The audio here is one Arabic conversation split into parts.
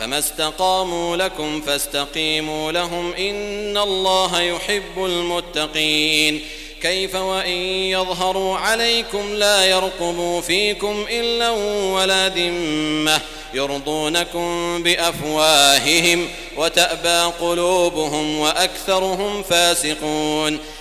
فما استقاموا لكم فاستقيموا لهم إن الله يحب المتقين. كيف وإن يظهروا عليكم لا يرقبوا فيكم إلا ولا ذمة يرضونكم بأفواههم وتأبى قلوبهم وأكثرهم فاسقون.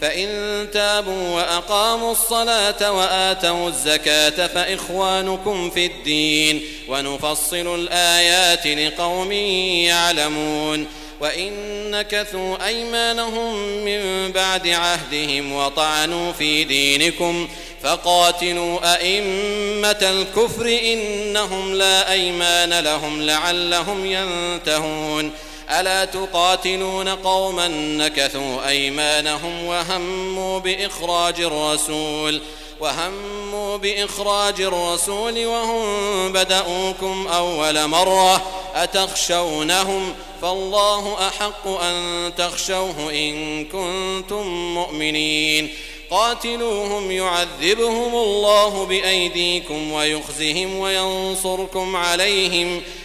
فإن تابوا وأقاموا الصلاة وآتوا الزكاة فإخوانكم في الدين ونفصل الآيات لقوم يعلمون وإن نكثوا أيمانهم من بعد عهدهم وطعنوا في دينكم فقاتلوا أئمة الكفر إنهم لا أيمان لهم لعلهم ينتهون ألا تقاتلون قوما نكثوا أيمانهم وهموا بإخراج الرسول وهموا بإخراج الرسول وهم بدأوكم أول مرة أتخشونهم؟ فالله أحق أن تخشوه إن كنتم مؤمنين. قاتلوهم يعذبهم الله بأيديكم ويخزهم وينصركم عليهم.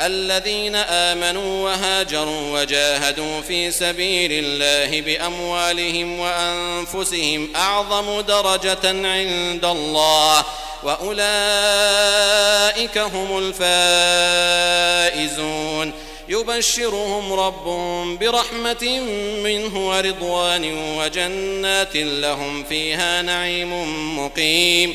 الذين آمنوا وهاجروا وجاهدوا في سبيل الله بأموالهم وأنفسهم أعظم درجة عند الله وأولئك هم الفائزون. يبشرهم ربهم برحمة منه ورضوان وجنات لهم فيها نعيم مقيم.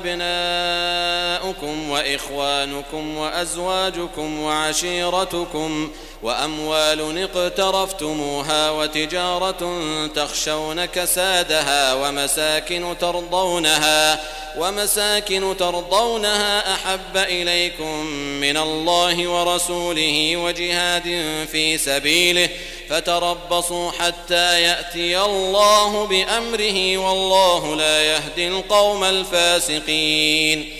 وأبناؤكم وإخوانكم وأزواجكم وعشيرتكم وأموال اقترفتموها وتجارة تخشون كسادها ومساكن ترضونها ومساكن ترضونها أحب إليكم من الله ورسوله وجهاد في سبيله فتربصوا حتى يأتي الله بأمره والله لا يهدي القوم الفاسقين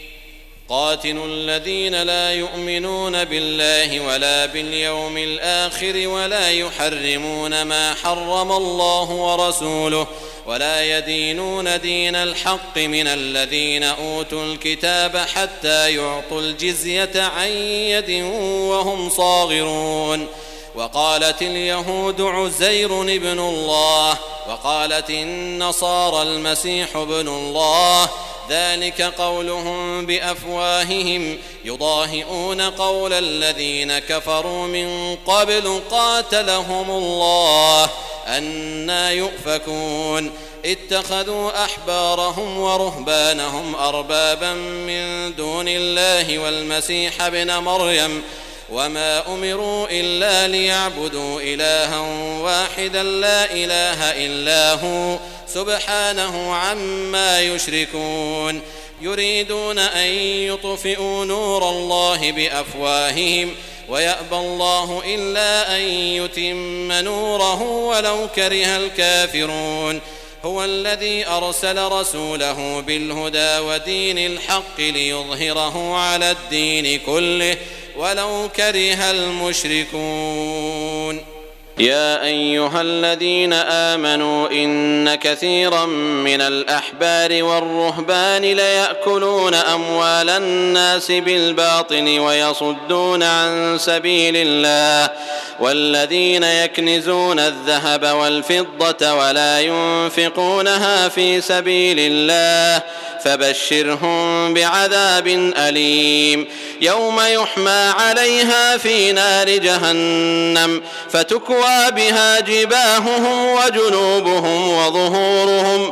قاتلوا الذين لا يؤمنون بالله ولا باليوم الآخر ولا يحرمون ما حرم الله ورسوله ولا يدينون دين الحق من الذين أوتوا الكتاب حتى يعطوا الجزية عن يد وهم صاغرون وقالت اليهود عزير ابن الله وقالت النصارى المسيح ابن الله ذلك قولهم بأفواههم يضاهئون قول الذين كفروا من قبل قاتلهم الله أنا يؤفكون اتخذوا أحبارهم ورهبانهم أربابا من دون الله والمسيح ابن مريم وما امروا الا ليعبدوا الها واحدا لا اله الا هو سبحانه عما يشركون يريدون ان يطفئوا نور الله بافواههم ويابى الله الا ان يتم نوره ولو كره الكافرون هو الذي ارسل رسوله بالهدى ودين الحق ليظهره على الدين كله ولو كره المشركون يا أيها الذين آمنوا إن كثيرا من الأحبار والرهبان ليأكلون أموال الناس بالباطل ويصدون عن سبيل الله والذين يكنزون الذهب والفضة ولا ينفقونها في سبيل الله فبشرهم بعذاب أليم يوم يحمى عليها في نار جهنم فتكوى بها جباههم وجنوبهم وظهورهم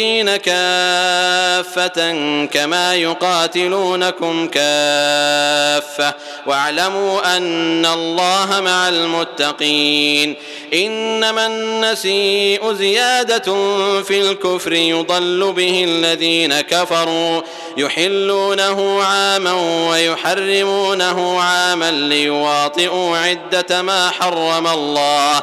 المشركين كافة كما يقاتلونكم كافة. واعلموا أن الله مع المتقين. إنما النسيء زيادة في الكفر يضل به الذين كفروا. يحلونه عاما ويحرمونه عاما ليواطئوا عدة ما حرم الله.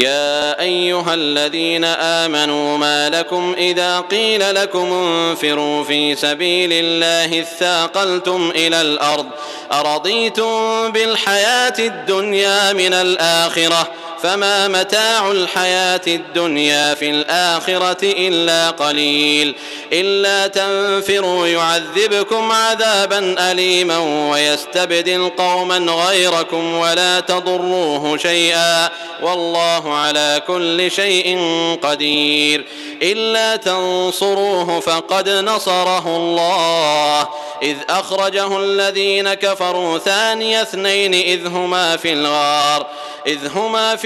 يا أيها الذين آمنوا ما لكم إذا قيل لكم انفروا في سبيل الله اثاقلتم إلى الأرض أرضيتم بالحياة الدنيا من الآخرة فما متاع الحياة الدنيا في الآخرة إلا قليل. إلا تنفروا يعذبكم عذابا أليما ويستبدل قوما غيركم ولا تضروه شيئا. والله على كل شيء قدير. إلا تنصروه فقد نصره الله. إذ أخرجه الذين كفروا ثاني اثنين إذ هما في الغار. إذ هما في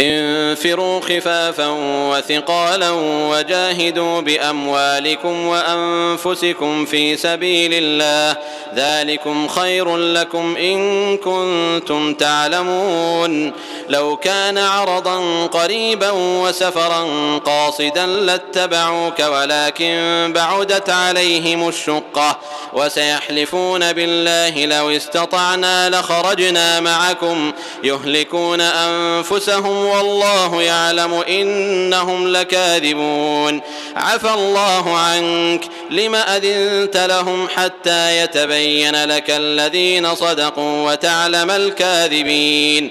انفروا خفافا وثقالا وجاهدوا بأموالكم وأنفسكم في سبيل الله. ذلكم خير لكم إن كنتم تعلمون. لو كان عرضا قريبا وسفرا قاصدا لاتبعوك ولكن بعدت عليهم الشقة. وسيحلفون بالله لو استطعنا لخرجنا معكم. يهلكون أنفسهم والله يعلم إنهم لكاذبون. عفى الله عنك. لم أذنت لهم حتى يتبين لك الذين صدقوا وتعلم الكاذبين.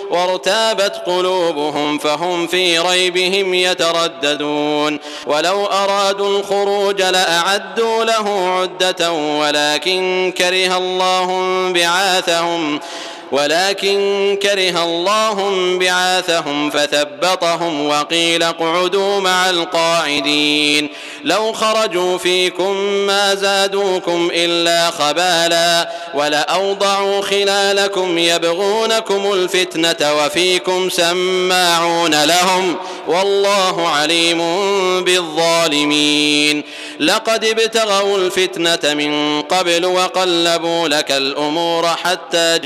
وارتابت قلوبهم فهم في ريبهم يترددون. ولو أرادوا الخروج لأعدوا له عدة ولكن كره الله بعاثهم ولكن كره الله بعاثهم فثبطهم وقيل اقعدوا مع القاعدين. لو خرجوا فيكم ما زادوكم إلا خبالا ولأوضعوا خلالكم يبغونكم الفتنة وفيكم سماعون لهم والله عليم بالظالمين. لقد ابتغوا الفتنة من قبل وقلبوا لك الأمور حتى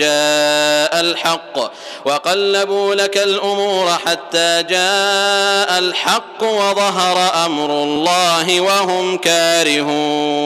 جاء الحق وقلبوا لك الأمور حتى جاء الحق وظهر أمر الله وهم كارهون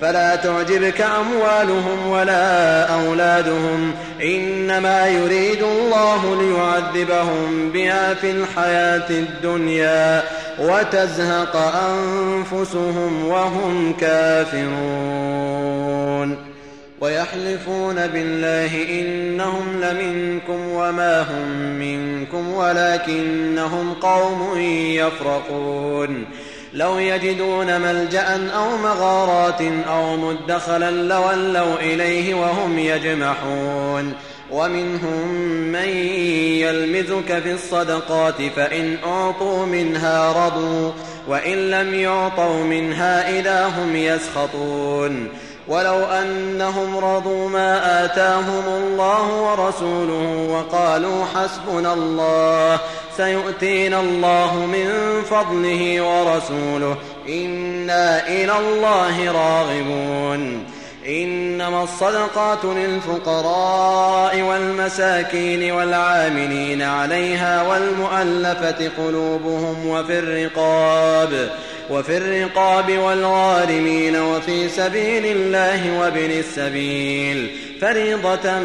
فلا تعجبك أموالهم ولا أولادهم. إنما يريد الله ليعذبهم بها في الحياة الدنيا وتزهق أنفسهم وهم كافرون. ويحلفون بالله إنهم لمنكم وما هم منكم ولكنهم قوم يفرقون. لو يجدون ملجأ أو مغارات أو مدخلا لولوا إليه وهم يجمحون. ومنهم من يلمزك في الصدقات فإن أعطوا منها رضوا وإن لم يعطوا منها إذا هم يسخطون. ولو أنهم رضوا ما آتاهم الله ورسوله وقالوا حسبنا الله سيؤتينا الله من فضله ورسوله. إنا إلى الله راغبون. إنما الصدقات للفقراء والمساكين والعاملين عليها والمؤلفة قلوبهم وفي الرقاب وفي الرقاب والغارمين وفي سبيل الله وابن السبيل فريضة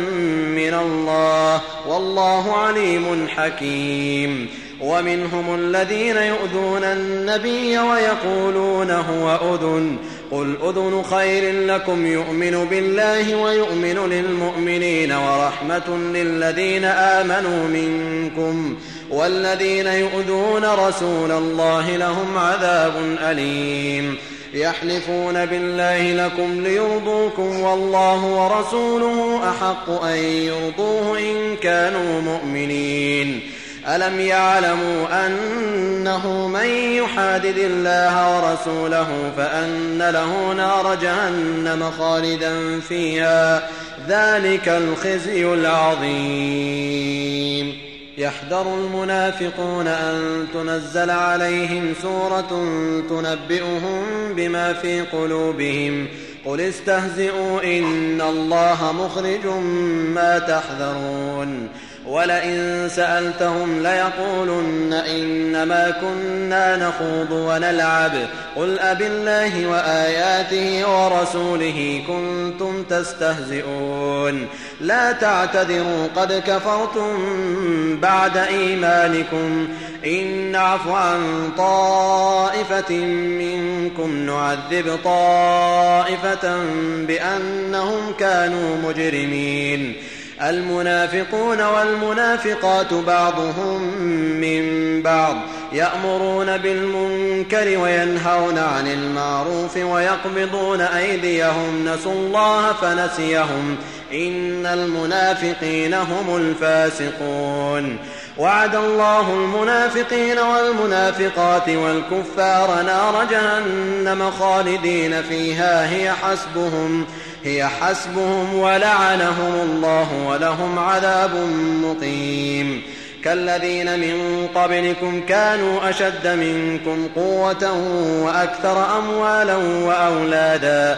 من الله والله عليم حكيم. ومنهم الذين يؤذون النبي ويقولون هو أذن قل أذن خير لكم يؤمن بالله ويؤمن للمؤمنين ورحمة للذين آمنوا منكم والذين يؤذون رسول الله لهم عذاب أليم يحلفون بالله لكم ليرضوكم والله ورسوله أحق أن يرضوه إن كانوا مؤمنين ألم يعلموا أنه من يحادد الله ورسوله فأن له نار جهنم خالدا فيها ذلك الخزي العظيم. يحذر المنافقون أن تنزل عليهم سورة تنبئهم بما في قلوبهم. قل استهزئوا إن الله مخرج ما تحذرون. ولئن سألتهم ليقولن إنما كنا نخوض ونلعب. قل أبالله وآياته ورسوله كنتم تستهزئون. لا تعتذروا قد كفرتم بعد إيمانكم. إن نعف عن طائفة منكم نعذب طائفة بأنهم كانوا مجرمين. المنافقون والمنافقات بعضهم من بعض يأمرون بالمنكر وينهون عن المعروف ويقبضون أيديهم نسوا الله فنسيهم إن المنافقين هم الفاسقون وعد الله المنافقين والمنافقات والكفار نار جهنم خالدين فيها هي حسبهم هي حسبهم ولعنهم الله ولهم عذاب مقيم. كالذين من قبلكم كانوا أشد منكم قوة وأكثر أموالا وأولادا.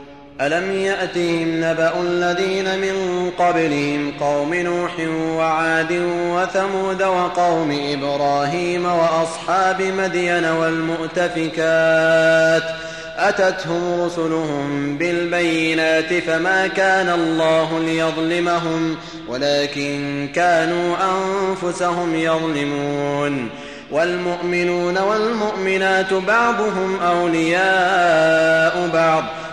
ألم يأتهم نبأ الذين من قبلهم قوم نوح وعاد وثمود وقوم إبراهيم وأصحاب مدين والمؤتفكات أتتهم رسلهم بالبينات فما كان الله ليظلمهم ولكن كانوا أنفسهم يظلمون والمؤمنون والمؤمنات بعضهم أولياء بعض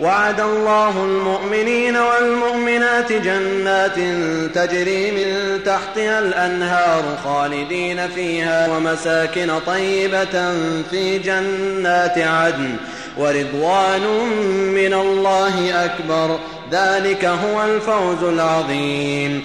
وعد الله المؤمنين والمؤمنات جنات تجري من تحتها الأنهار خالدين فيها ومساكن طيبة في جنات عدن ورضوان من الله أكبر. ذلك هو الفوز العظيم.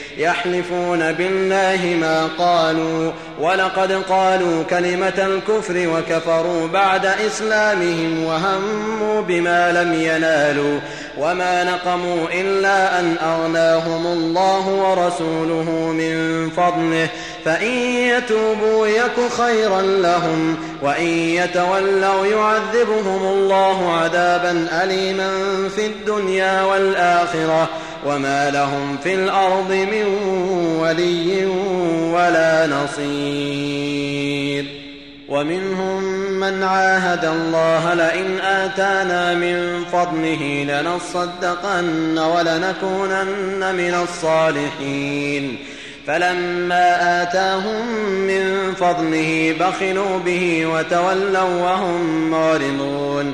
يحلفون بالله ما قالوا ولقد قالوا كلمة الكفر وكفروا بعد إسلامهم وهموا بما لم ينالوا وما نقموا إلا أن أغناهم الله ورسوله من فضله فإن يتوبوا يك خيرا لهم وإن يتولوا يعذبهم الله عذابا أليما في الدنيا والآخرة وما لهم في الأرض من ولي ولا نصير ومنهم من عاهد الله لئن آتانا من فضله لنصدقن ولنكونن من الصالحين فلما آتاهم من فضله بخلوا به وتولوا وهم معرضون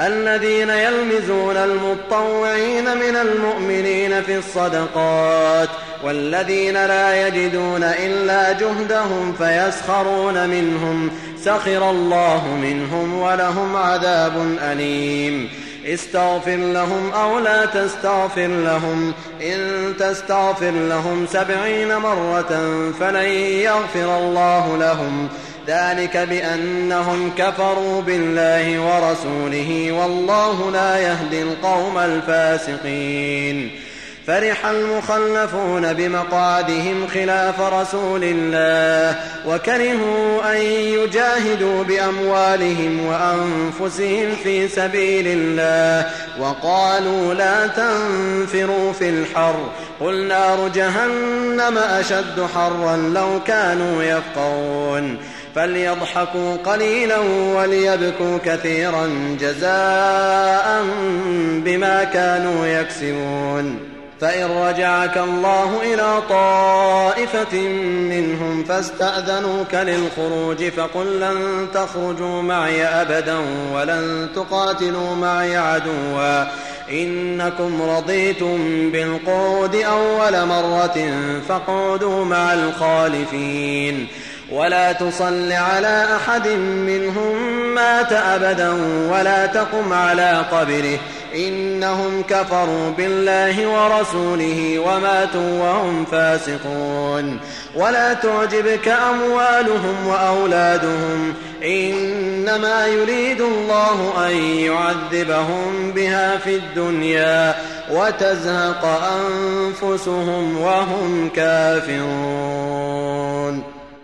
الذين يلمزون المطوعين من المؤمنين في الصدقات والذين لا يجدون إلا جهدهم فيسخرون منهم سخر الله منهم ولهم عذاب أليم. استغفر لهم أو لا تستغفر لهم. إن تستغفر لهم سبعين مرة فلن يغفر الله لهم. ذلك بأنهم كفروا بالله ورسوله والله لا يهدي القوم الفاسقين. فرح المخلفون بمقعدهم خلاف رسول الله وكرهوا أن يجاهدوا بأموالهم وأنفسهم في سبيل الله وقالوا لا تنفروا في الحر قل نار جهنم أشد حرا لو كانوا يفقهون. فليضحكوا قليلا وليبكوا كثيرا جزاء بما كانوا يكسبون. فإن رجعك الله إلى طائفة منهم فاستأذنوك للخروج فقل لن تخرجوا معي أبدا ولن تقاتلوا معي عدوا. إنكم رضيتم بالقعود أول مرة فاقعدوا مع الخالفين. ولا تصل على أحد منهم مات أبدا ولا تقم على قبره. إنهم كفروا بالله ورسوله وماتوا وهم فاسقون. ولا تعجبك أموالهم وأولادهم. إنما يريد الله أن يعذبهم بها في الدنيا وتزهق أنفسهم وهم كافرون.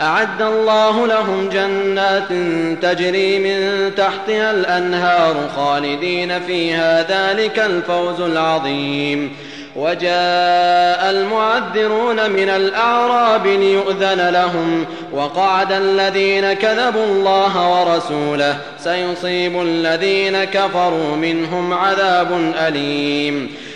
أعد الله لهم جنات تجري من تحتها الأنهار خالدين فيها. ذلك الفوز العظيم. وجاء المعذرون من الأعراب ليؤذن لهم. وقعد الذين كذبوا الله ورسوله. سيصيب الذين كفروا منهم عذاب أليم.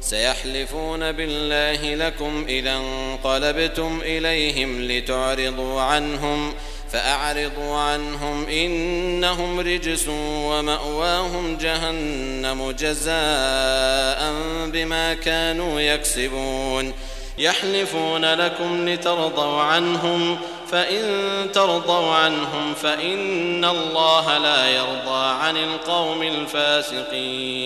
سيحلفون بالله لكم إذا انقلبتم إليهم لتعرضوا عنهم فأعرضوا عنهم إنهم رجس ومأواهم جهنم جزاء بما كانوا يكسبون يحلفون لكم لترضوا عنهم فإن ترضوا عنهم فإن الله لا يرضى عن القوم الفاسقين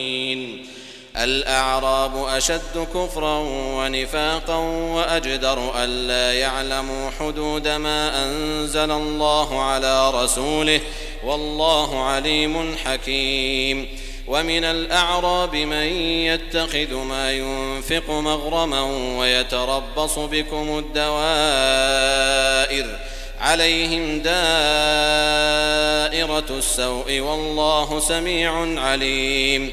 الأعراب أشد كفرا ونفاقا وأجدر ألا يعلموا حدود ما أنزل الله على رسوله والله عليم حكيم. ومن الأعراب من يتخذ ما ينفق مغرما ويتربص بكم الدوائر عليهم دائرة السوء والله سميع عليم.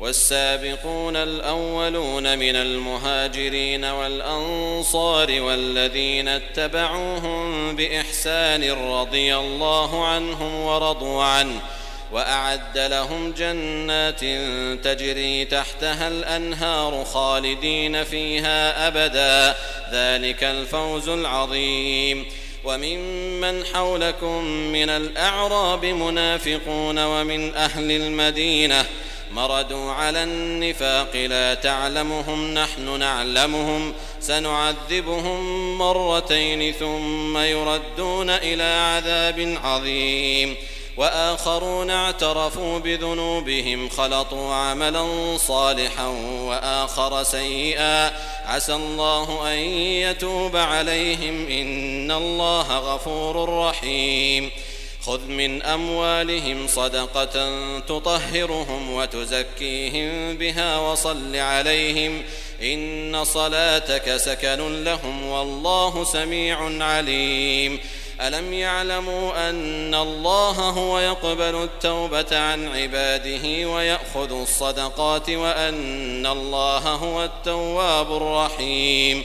والسابقون الأولون من المهاجرين والأنصار والذين اتبعوهم بإحسان رضي الله عنهم ورضوا عنه وأعد لهم جنات تجري تحتها الأنهار خالدين فيها أبدا. ذلك الفوز العظيم. وممن حولكم من الأعراب منافقون ومن أهل المدينة مردوا على النفاق لا تعلمهم نحن نعلمهم. سنعذبهم مرتين ثم يردون إلى عذاب عظيم. وآخرون اعترفوا بذنوبهم خلطوا عملا صالحا وآخر سيئا. عسى الله أن يتوب عليهم إن الله غفور رحيم. خذ من أموالهم صدقة تطهرهم وتزكيهم بها وصل عليهم إن صلاتك سكن لهم والله سميع عليم. ألم يعلموا أن الله هو يقبل التوبة عن عباده ويأخذ الصدقات وأن الله هو التواب الرحيم.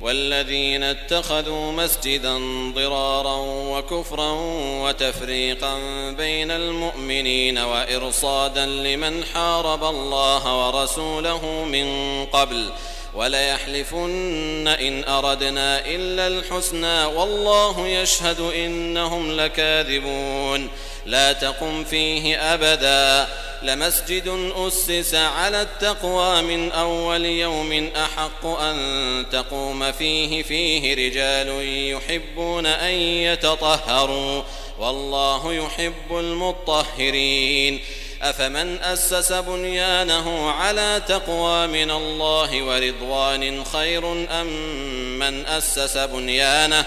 والذين اتخذوا مسجدا ضرارا وكفرا وتفريقا بين المؤمنين وإرصادا لمن حارب الله ورسوله من قبل وليحلفن إن أردنا إلا الحسنى والله يشهد إنهم لكاذبون لا تقم فيه أبدا لمسجد أسس على التقوى من أول يوم أحق أن تقوم فيه فيه رجال يحبون أن يتطهروا والله يحب المطهرين أفمن أسس بنيانه على تقوى من الله ورضوان خير أم من أسس بنيانه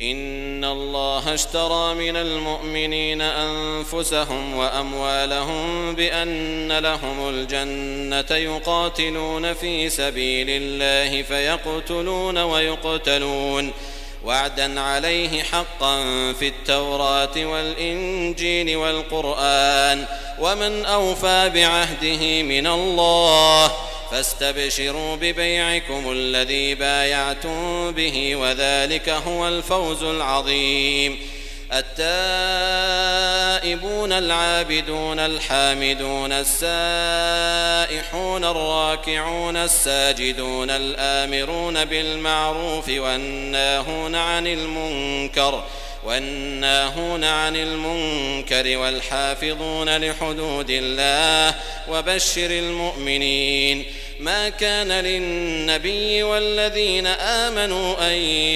إن الله اشترى من المؤمنين أنفسهم وأموالهم بأن لهم الجنة يقاتلون في سبيل الله فيقتلون ويقتلون. وعدا عليه حقا في التوراة والإنجيل والقرآن. ومن أوفى بعهده من الله فاستبشروا ببيعكم الذي بايعتم به وذلك هو الفوز العظيم. التائبون العابدون الحامدون السائحون الراكعون الساجدون الآمرون بالمعروف والناهون عن المنكر والناهون عن المنكر والحافظون لحدود الله وبشر المؤمنين. ما كان للنبي والذين آمنوا أن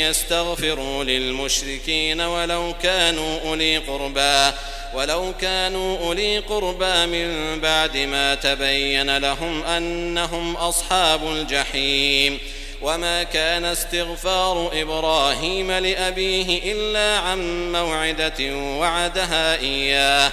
يستغفروا للمشركين ولو كانوا أولي قربى ولو كانوا أولي قربى من بعد ما تبين لهم أنهم أصحاب الجحيم. وما كان استغفار إبراهيم لأبيه إلا عن موعدة وعدها إياه.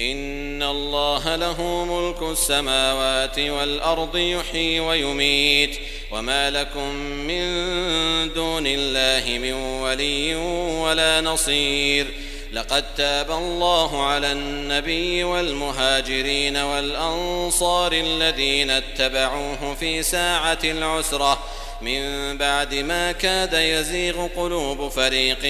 إن الله له ملك السماوات والأرض يحيي ويميت وما لكم من دون الله من ولي ولا نصير لقد تاب الله على النبي والمهاجرين والأنصار الذين اتبعوه في ساعة العسرة من بعد ما كاد يزيغ قلوب فريق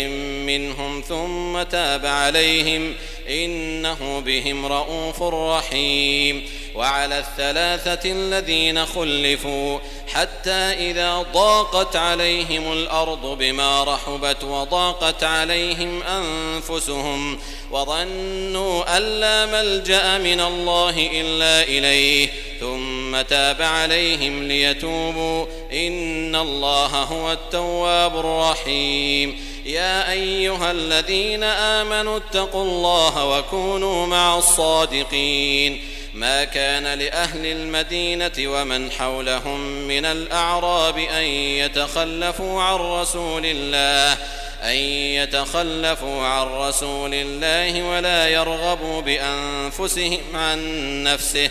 منهم ثم تاب عليهم إنه بهم رءوف رحيم وعلى الثلاثة الذين خلفوا حتى إذا ضاقت عليهم الأرض بما رحبت وضاقت عليهم أنفسهم وظنوا أن لا ملجأ من الله إلا إليه ثم تاب عليهم ليتوبوا. إن الله هو التواب الرحيم. يا أيها الذين آمنوا اتقوا الله وكونوا مع الصادقين. ما كان لأهل المدينة ومن حولهم من الأعراب أن يتخلفوا عن رسول الله أن يتخلفوا عن رسول الله ولا يرغبوا بأنفسهم عن نفسه.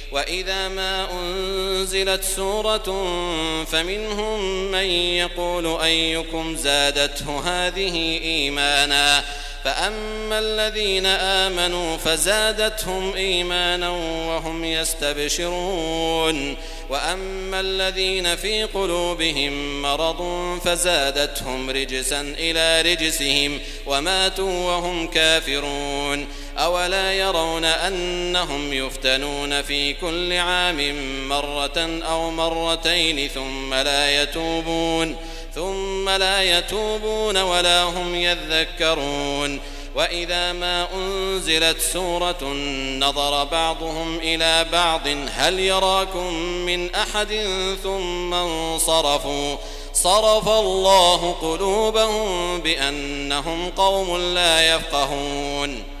وإذا ما أنزلت سورة فمنهم من يقول أيكم زادته هذه إيمانا فأما الذين آمنوا فزادتهم إيمانا وهم يستبشرون. وأما الذين في قلوبهم مرض فزادتهم رجسا إلى رجسهم وماتوا وهم كافرون. أولا يرون أنهم يفتنون في كل عام مرة أو مرتين ثم لا يتوبون. ثم لا يتوبون ولا هم يذكرون. وإذا ما أنزلت سورة نظر بعضهم إلى بعض هل يراكم من أحد ثم انصرفوا؟ صرف الله قلوبهم بأنهم قوم لا يفقهون.